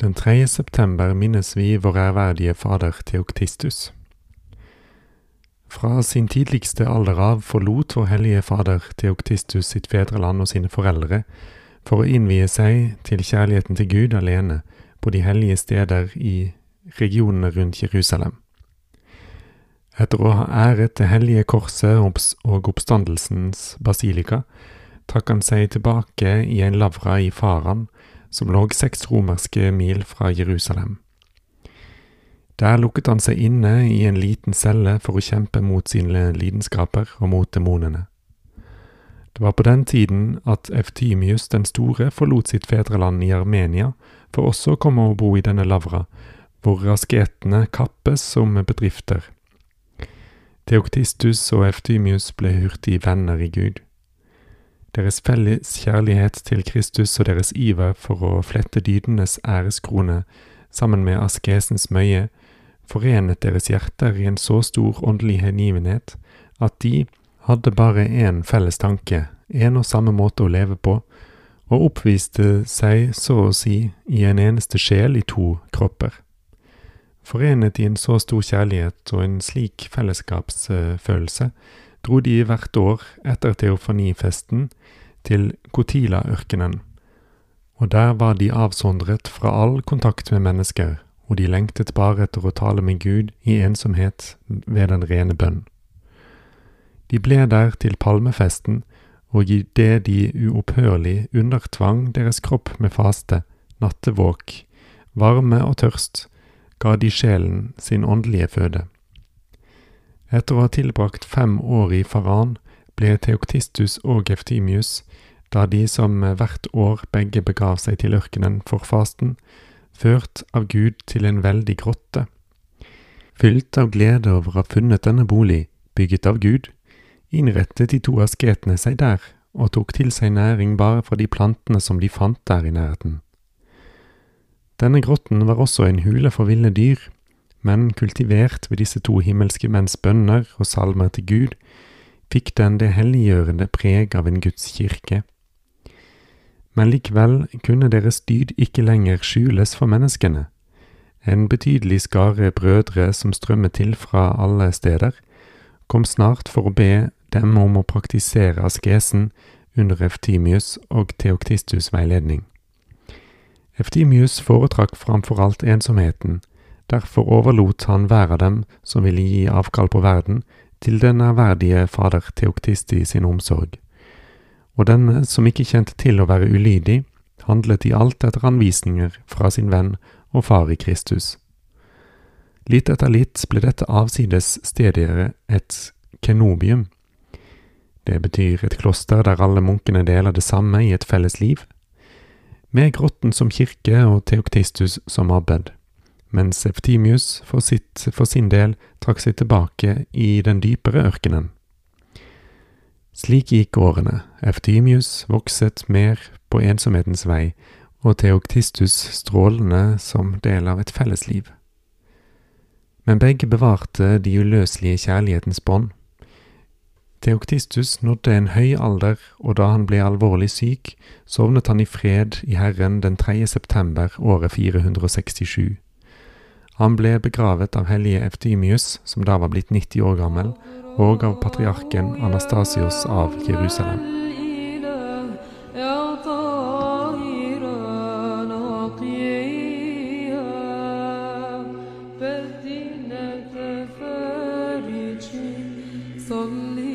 Den 3. september minnes vi vår ærverdige fader Theoktistus. Fra sin tidligste alder av forlot vår hellige fader Theoktistus sitt fedreland og sine foreldre for å innvie seg til kjærligheten til Gud alene på de hellige steder i regionene rundt Jerusalem. Etter å ha æret det hellige korset og oppstandelsens basilika, trakk han seg tilbake i en lavra i Faran, som lå seks romerske mil fra Jerusalem. Der lukket han seg inne i en liten celle for å kjempe mot sine lidenskaper og mot demonene. Det var på den tiden at Eftymius den store forlot sitt fedreland i Armenia for også å komme og bo i denne lavra, hvor asketene kappes som bedrifter. Theoktistus og Eftymius ble hurtig venner i Gud. Deres felles kjærlighet til Kristus og deres iver for å flette dydenes æreskrone sammen med askesens møye forenet deres hjerter i en så stor åndelig hengivenhet at de hadde bare én felles tanke, en og samme måte å leve på, og oppviste seg så å si i en eneste sjel i to kropper. Forenet i en så stor kjærlighet og en slik fellesskapsfølelse dro de hvert år etter teofanifesten til Kotila-ørkenen, og der var de avsondret fra all kontakt med mennesker, og de lengtet bare etter å tale med Gud i ensomhet ved den rene bønn. De ble der til palmefesten, og i det de uopphørlig undertvang deres kropp med faste, nattevåk, varme og tørst, ga de sjelen sin åndelige føde. Etter å ha tilbrakt fem år i Faran ble Theoktistus og Eftimius, da de som hvert år begge begav seg til ørkenen for fasten, ført av Gud til en veldig grotte. Fylt av glede over å ha funnet denne bolig, bygget av Gud, innrettet de to asketene seg der og tok til seg næring bare fra de plantene som de fant der i nærheten. Denne grotten var også en hule for ville dyr, men kultivert ved disse to himmelske menns bønner og salmer til Gud, fikk den det helliggjørende preg av en Guds kirke. Men likevel kunne deres dyd ikke lenger skjules for menneskene. En betydelig skare brødre som strømmet til fra alle steder, kom snart for å be dem om å praktisere askesen under Eftimius og Theoktistus' veiledning. Eftimius foretrakk framfor alt ensomheten, derfor overlot han hver av dem som ville gi avkall på verden, til den ærverdige fader Theoktisti sin omsorg. Og denne som ikke kjente til å være ulydig, handlet i alt etter anvisninger fra sin venn og far i Kristus. Litt etter litt ble dette avsides stedigere et kenobium. Det betyr et kloster der alle munkene deler det samme i et felles liv, med grotten som kirke og Theoktistus som abbed, mens Eftimius for, sitt, for sin del trakk seg tilbake i den dypere ørkenen. Slik gikk årene, Eftimius vokset mer på ensomhetens vei, og Theoktistus strålende som del av et fellesliv. Men begge bevarte de uløselige kjærlighetens bånd. Theoktistus nådde en høy alder, og da han ble alvorlig syk, sovnet han i fred i Herren den 3. september året 467. Han ble begravet av hellige Eftimius, som da var blitt 90 år gammel, og av patriarken Anastasios av Jerusalem. الإله يا طاهرة نقيها بدينة فارج صلي إلى